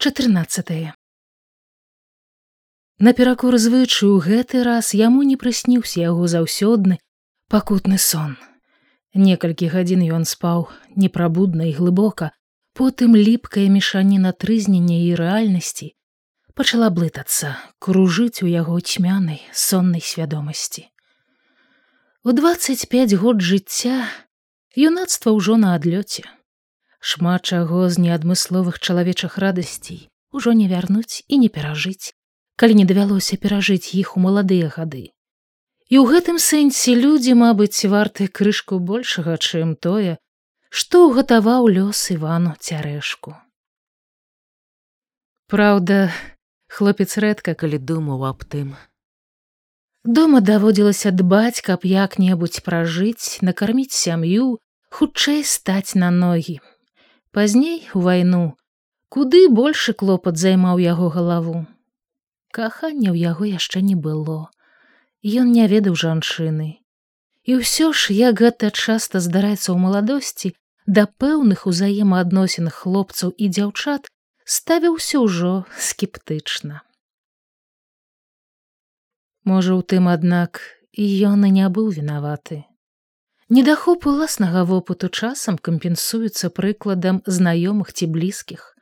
14 Наперакор звычаю гэты раз яму не прысніўся яго заўсёдны пакутны сон. Некалькі гадзін ён спаў непрабудна і глыбока, потым ліпкая мешаніна трызнення і рэальнасці пачала блытацца, кружыць у яго цьмянай соннай свядомасці. У 25 год жыцця юнацтва ўжо на адлёце шмат чаго з неадмысловых чалавечых радасцей ужо не вярнуць і не перажыць, калі не давялося перажыць іх у маладыя гады. І ў гэтым сэнсе людзі, мабыць, варты крышку большага, чым тое, што ўгатаваў лёс Івану цярэшку. Праўда, хлопец рэдка калі думаў аб тым. Дома даводзілася дбаць, каб як-небудзь пражыць, накарміць сям'ю, хутчэй стаць на ногі, пазней у вайну куды большы клопат займаў яго галаву. Кахання ў яго яшчэ не было. Ён не ведаў жанчыны. І ўсё ж як гэта часта здараецца ў маладосці да пэўных узаемаадносін хлопцаў і дзяўчат ставіўся ўжо скептычна. Можа у тым аднак і ён і не быў вінаваты Недахоп уласнага вопыту часам кампенсуецца прыкладам знаёмых ці блізкіх.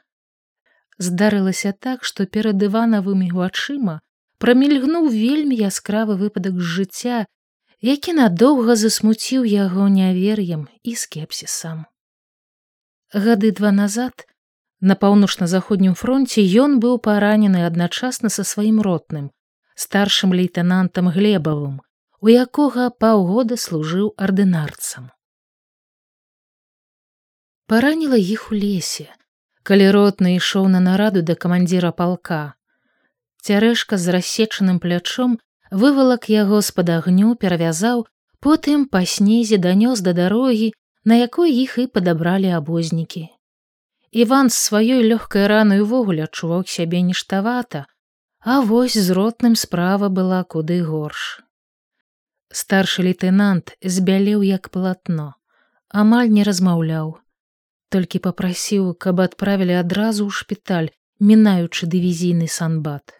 Здарылася так, што перад іванавымі вачыма прамільгнуў вельмі яскравы выпадак з жыцця, які надоўга засмуціў яго нявер'ем і скепсісам. Гады два назад на паўночна-заходнім фронце ён быў паранены адначасна са сваім ротным, старшым лейтенантам глебавым, у якога паўгода служыў ардынарцам. Параніла іх у лесе, калі ротны ішоў на нараду да камандзіра палка. Цярэшка з рассечаным плячом вывалак яго з-пад агню перавязаў, потым па снезе данёс да дарогі, на якой іх і падабралі абознікі. Іван з сваёй лёгкай ранай увогуле адчуваў сябе ніштавата, а вось з ротным справа была куды горш старшы лейтенант збялеў як палатно амаль не размаўляў. Толькі попрасіў каб адправілі адразу ў шпіталь мінаючы дывізійны санбат.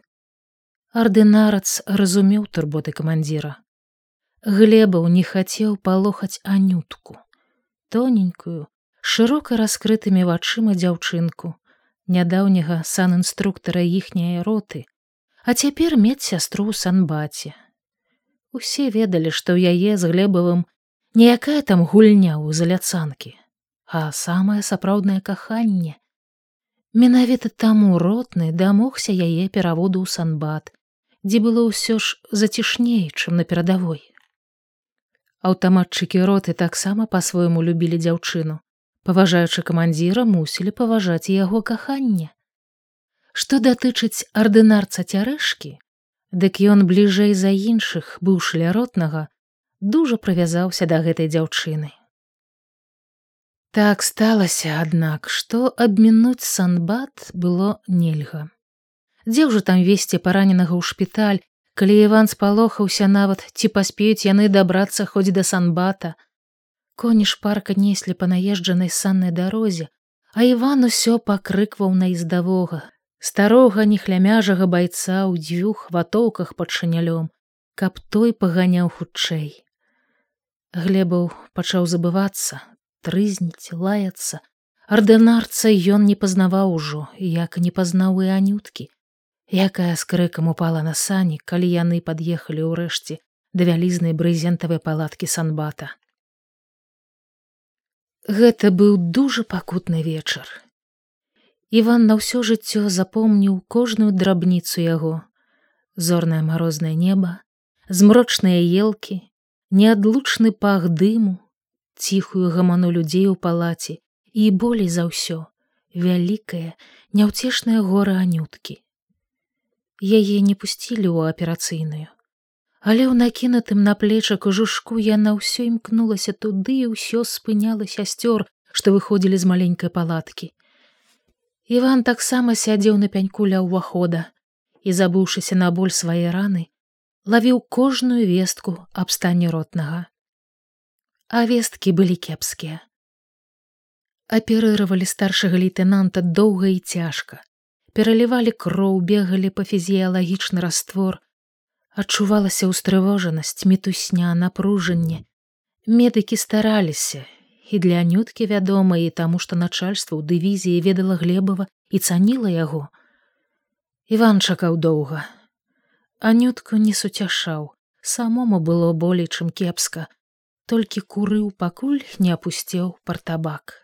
Ардынарац разумеў турботы камандзіра. Глебаў не хацеў палохаць анютку. Тоненькую шырока раскрытымі вачыма дзяўчынку нядаўняга сан інструктара іхняй роты а цяпер мець сястру ў санбаце Усе ведалі, што ў яе з глебавым ніякая там гульня ў заляцанкі, а самае сапраўднае каханне. Менавіта таму ротны дамогся яе пераводу ў санбат, дзе было ўсё ж зацішней, чым на перадавой. Аўтаматчыкі роты таксама па-свойму любілі дзяўчыну, паважаючы камандзіра мусілі паважаць яго каханне. Што датычыць ардынарца цярэшкі, Дык ён бліжэй за іншых быў шляротнага, дужа прывязаўся да гэтай дзяўчыны. Так сталася, аднак, што абмінуць санбат было нельга. Дзе ўжо там весці параненага ў шпіталь, калі Іван спалохаўся нават ці паспеюць яны дабрацца хоць да санбата. Коні шпарка неслі па наезджанай саннай дарозе, а Іван усё пакрыкваў на ездавога, старога нехлямяжага байца ў дзвюх ватоўках пад шанялём, каб той паганяў хутчэй. Глебаў пачаў забывацца, трызніць, лаяцца. Ардынарца ён не пазнаваў ужо, як не пазнаў і анюткі, якая з крыкам упала на сані, калі яны пад'ехалі ўрэшце да вялізнай брызентавай палаткі санбата. Гэта быў дужа пакутны вечар, Іван на ўсё жыццё запомніў кожную драбніцу яго. Зорнае марознае неба змрочныя елкі неадлучны пах дыму ціхую гаману людзей у палаце і болей за ўсё вялікае няўцешнае гора анюткі. Яе не пусцілі ў аперацыйную. Але ў накінутым на плечак жушку яна ўсё імкнулася туды і ўсё спыняла сясцёр што выходзілі з маленькай палаткі Іван таксама сядзеў на пяньку ля ўвахода і, забыўшыся на боль свае раны, лавіў кожную вестку аб стане ротнага. А весткі былі кепскія. Аперыравалі старшага лейтенанта доўга і цяжка. пералівалі кроў бегалі па фізіялагічны раствор адчувалася ўстрывожанасць мітусня напружанне медыкі стараліся і для анюткі вядома і таму што начальства ў дывізіі ведала глебава і цаніла яго. Иван чакаў доўга. Анютку не суцяшаў. Самому было болей чым кепска. Толькі курыў пакуль не апусцеў партабак.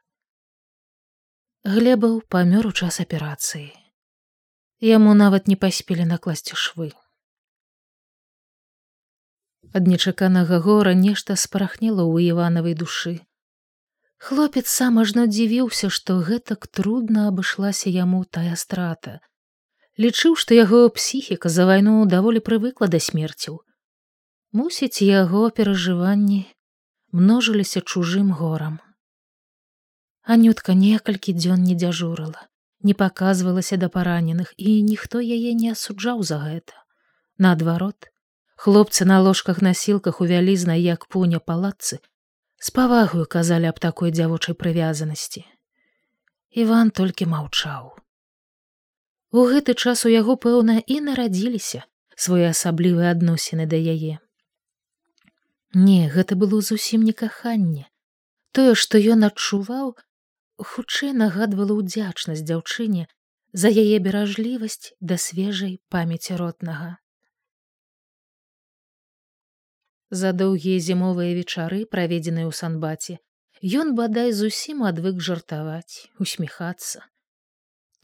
Глебаў памёр у час аперацыі. Яму нават не паспелі накласці швы. Ад нечаканага гора нешта спарахнела ў іванавай душы хлопец сам ажно дзівіўся што гэтак трудна абышлася яму тая страта лічыў што яго псіхіка за вайну даволі прывыкла да смерцяў мусіць яго перажыванні множыліся чужым горам. Анютка некалькі дзён не дзяжурыла, не паказвалася да параненых і ніхто яе не асуджаў за гэта. Наадварот, хлопцы на ложках насілках у вялізнай як пуня палацы з павагаю казалі аб такой дзявочай прывязанасці. Іван толькі маўчаў. У гэты час у яго пэўна і нарадзіліся своеасаблівыя адносіны да яе. Не, гэта было зусім не каханне. Тое, што ён адчуваў, хутчэй нагадвала ўдзячнасць дзяўчыне за яе беражлівасць да свежай памяці ротнага. За доўгія зімовыя вечары, праведзеныя ў санбаце, ён бадай зусім адвык жартаваць, усміхацца.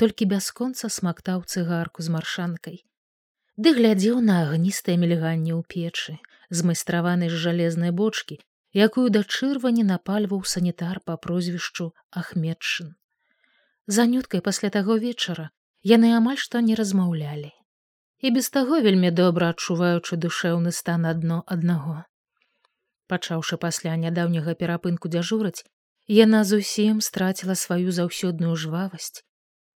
Толькі бясконца смактаў цыгарку з маршанкай, ды глядзеў на агністае мільганне ў печы, змайстраваны з жалезнай бочкі, якую да чырвані напальваў санітар па прозвішчу ахметшын. Занюткай пасля таго вечара яны амаль што не размаўлялі. І без таго вельмі добра адчуваючы душэўны стан адно аднаго. Пачаўшы пасля нядаўняга перапынку дзяжураць, яна зусім страціла сваю заўсёдную жвавасць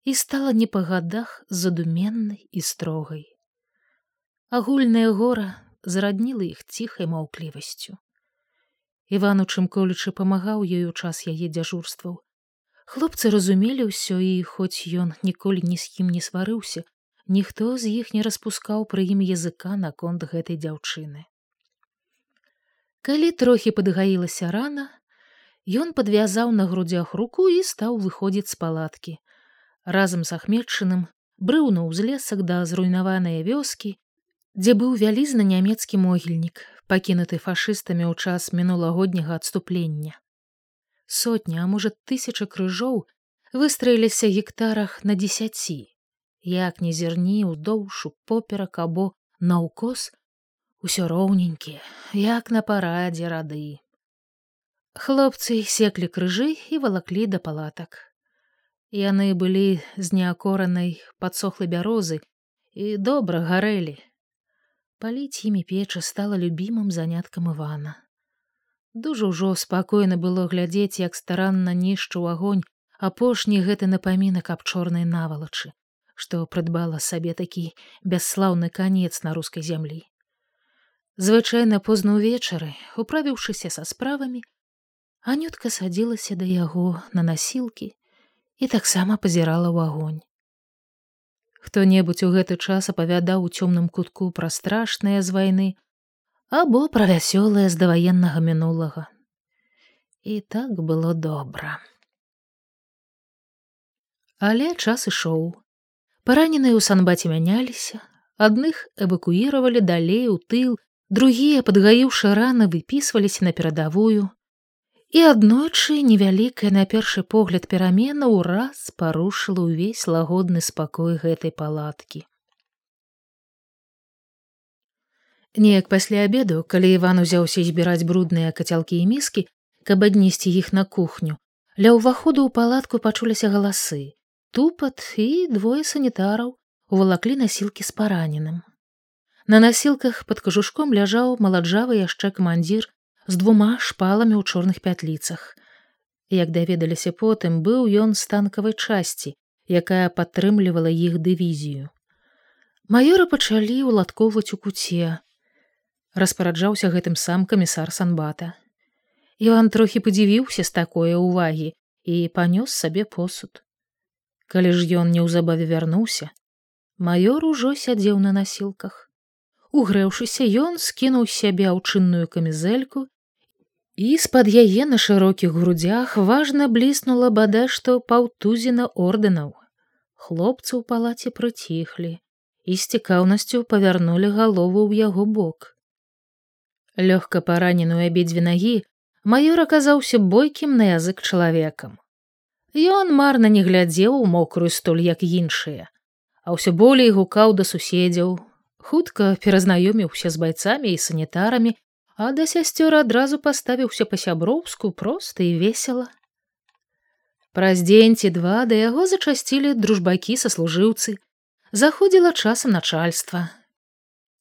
і стала не па гадах задуменнай і строгай. Агульнае гора зрадніла іх ціхай маўклівасцю. Іван у чым колючы памагаў ёй у час яе дзяжурстваў. Хлопцы разумелі ўсё і хоць ён ніколі ні з кім не сварыўся, ніхто з іх не распускаў пры ім языка наконт гэтай дзяўчыны. Калі трохі падгаілася рана, ён падвязаў на грудзях руку і стаў выходзіць з палаткі. Разам з ахметчыным брыў на ўзлесак да зруйнаваныя вёскі дзе быў вялізны нямецкі могільнік, пакінуты фашыстамі ў час мінулагодняга адступлення. Сотня, а можа тысяча крыжоў выстраіліся гектарах на дзесяці, як не зірні ўздоўшу поперак або наўкос, усё роўненькія, як на парадзе рады. Хлопцы секлі крыжы і валаклі да палатак. Яны былі з неакоранай падсохлай бярозы і добра гарэлі, паліць імі печы стала любімым заняткам ивана дужа ўжо спакойна было глядзець як старанна нішчу агонь апошні гэты напамінак аб чорнай навалачы што прыдбала сабе такі бясслаўны канец на рускай зямлі. Звычайна позна ўвечары управіўшыся са справамі анютка садзілася да яго на насілкі і таксама пазірала ў агонь. Хто-небудзь у гэты час апавядаў у цёмным кутку пра страшныя з вайны або пра вясёлае з даваеннага мінулага. І так было добра. Але час ішоў параненыя ў санбаце мяняліся адных эвакуіравалі далей у тыл другія падгаіўшы раны выпісваліся на перадавую і аднойчы невялікая на першы погляд перамена ўраз парушыла ўвесь лагодны спакой гэтай палаткі. Неяк пасля абеду, калі Іван узяўся збіраць брудныя кацялкі і міскі, каб аднесці іх на кухню, ля ўваходу ў палатку пачуліся галасы, тупат і двое санітараў увалаклі насілкі з параненым. На насілках пад кажушком ляжаў маладжавы яшчэ камандзір з двума шпаламі ў чорных пятліцах. Як даведаліся потым быў ён з танкавай часці, якая падтрымлівала іх дывізію. Маёра пачалі ўладкоўваць у куце. Распараджаўся гэтым сам камісар санбата. Іван трохі падзівіўся з такое ўвагі і панёс сабе посуд. Калі ж ён неўзабаве вярнуўся, маёр ужо сядзеў на насілках. Угрэўшыся, ён скінуў сябе аўчынную камізэльку, і з-пад яе на шырокіх грудях важна бліснула бадай што паўтузіна ордэнаў. Хлопцы ў палаце прыціхлі і з цікаўнасцю павярнулі галову ў яго бок. Лёгка параненую абедзве нагі маёр аказаўся бойкім на язык чалавекам. Ён марна не глядзеў у мокрую столь як іншыя, а ўсё болей гукаў да суседзяў, хутка перазнаёміўся з байцамі і санітарамі, а да сясцёра адразу паставіўся па-сяброўску проста і весела. Праз дзень ці два да яго зачасцілі дружбакі саслужыўцы, заходзіла часам начальства.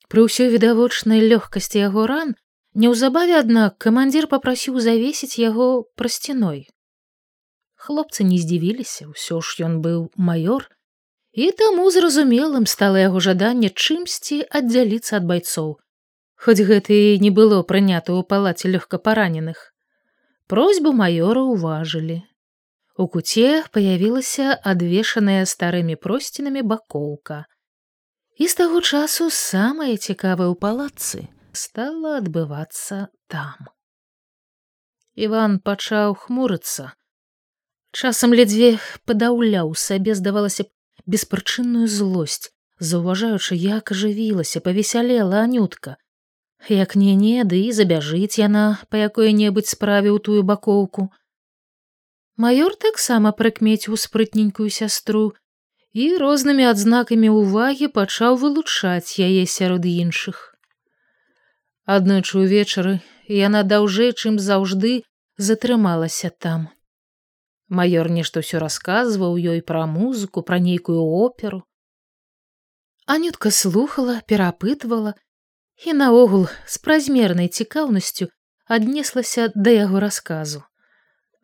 Пры ўсёй відавочнай лёгкасці яго ран неўзабаве аднак камандзір папрасіў завесіць яго прасціной Хлопцы не здзівіліся, ўсё ж ён быў маёр, і таму зразумелым стала яго жаданне чымсьці аддзяліцца ад байцоў. Хоць гэта і не было прынята ў палаце лёгкапараненых. Просьбу маёра ўважылі. У куце паявілася адвешаная старымі просцінамі бакоўка. І з таго часу самае цікавае ў палацы стала адбывацца там. Іван пачаў хмурыцца, часам ледзьве падаўляў сабе здавалася б беспрычынную злосць заўважаючы як ажывілася павесялела анютка. Як не не ды і забяжыць яна па якой-небудзь справе ў тую бакоўку. Маёр таксама прыкмеціў спрытненькую сястру і рознымі адзнакамі ўвагі пачаў вылучаць яе сярод іншых. Аднойчы ўвечары яна даўжэй чым заўжды затрымалася там Маёр нешта ўсё расказваў ёй пра музыку, пра нейкую оперу. Анютка слухала, перапытвала і наогул з празмернай цікаўнасцю аднеслася да яго расказу.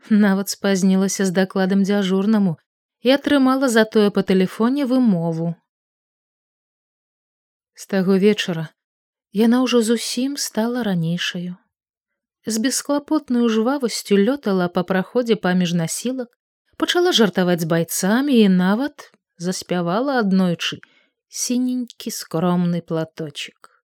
Нават спазнілася з дакладам дзяжурнаму і атрымала затое па тэлефоне вымову. З таго вечара яна ўжо зусім стала ранейшаю з бесклапотную жвавасцю лётала па праходзе паміж насілак, пачала жартаваць з байцамі і нават заспявала аднойчы сіненькі скромны платочек.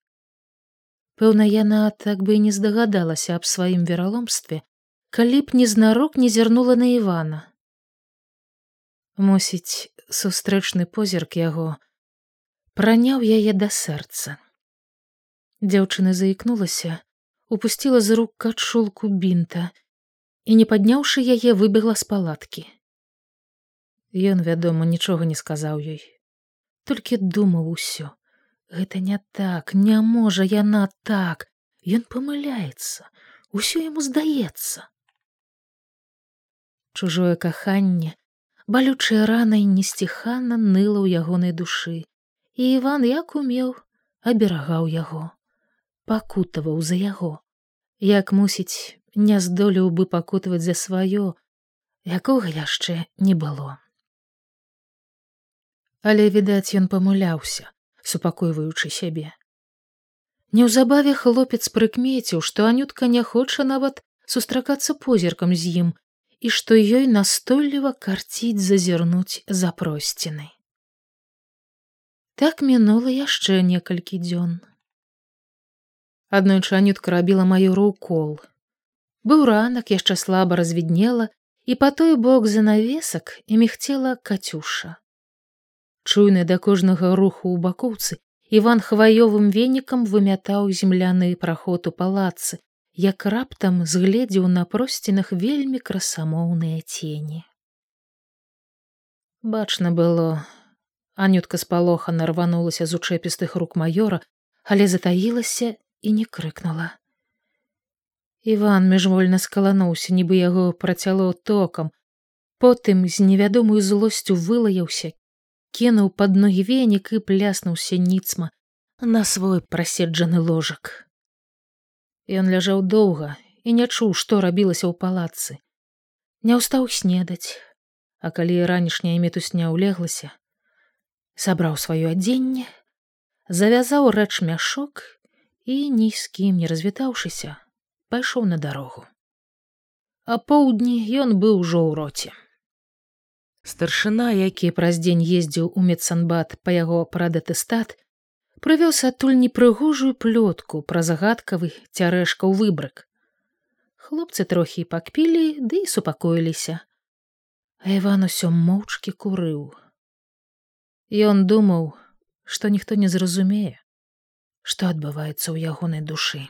Пэўна, яна так бы і не здагадалася аб сваім вераломстве, калі б незнарок не зірнула на Івана. Мусіць, сустрэчны позірк яго праняў яе да сэрца. Дзяўчына заікнулася, упусціла з рук качулку бінта і, не падняўшы яе, выбегла з палаткі. Ён, вядома, нічога не сказаў ёй, толькі думаў усё. Гэта не так, не можа яна так, Ён памыляецца, усё яму здаецца. Чужое каханне, балючая ранай несціхана ныла ў ягонай душы, і Іван як умеў, аберагаў яго пакутаваў за яго як мусіць не здолеў бы пакутаваць за сваё якога яшчэ не было. Але відаць ён памыляўся супакойваючы сябе. Неўзабаве хлопец прыкмеціў што анютка не хоча нават сустракацца позіркам з ім і што ёй настойліва карціць зазірнуць за просціны так мінула яшчэ некалькі дзён аднойчы анютка рабіла маю рукол быў ранак яшчэ слаба развіднела і па той бок занавесак і мігцела кацюша чуйны да кожнага руху ў бакоўцы иван хваёвым венікам вымятаў земляны праход у палацы як раптам згледзеў на просцінах вельмі красамоўныя цені бачна было. Анютка спалоха нарванулася з учэпістых рук маёра але затаілася і не крыкнула. Іван міжвольна скалануўся, нібы яго працяло токам, потым з невядомую злосцю вылаяўся, кінуў пад ногі венік і пляснуўся ніцма на свой праседжаны ложак. Ён ляжаў доўга і не чуў, што рабілася ў палацы. Не ўстаў снедаць, а калі ранішняя метусня ўлеглася, сабраў сваё адзенне, завязаў рэч мяшок і ні з кім не развітаўшыся пайшоў на дарогу а поўдні ён быў ужо ў роце Старшына, які праз дзень ездзіў у медсанбат па яго прадэтэстат, прывёз адтуль непрыгожую плётку пра загадкавы цярэшкаў выбрык. Хлопцы трохі пакпілі ды і супакоіліся. А Іван усё моўчкі курыў. Ён думаў, што ніхто не зразумее, што адбываецца ў ягонай душы.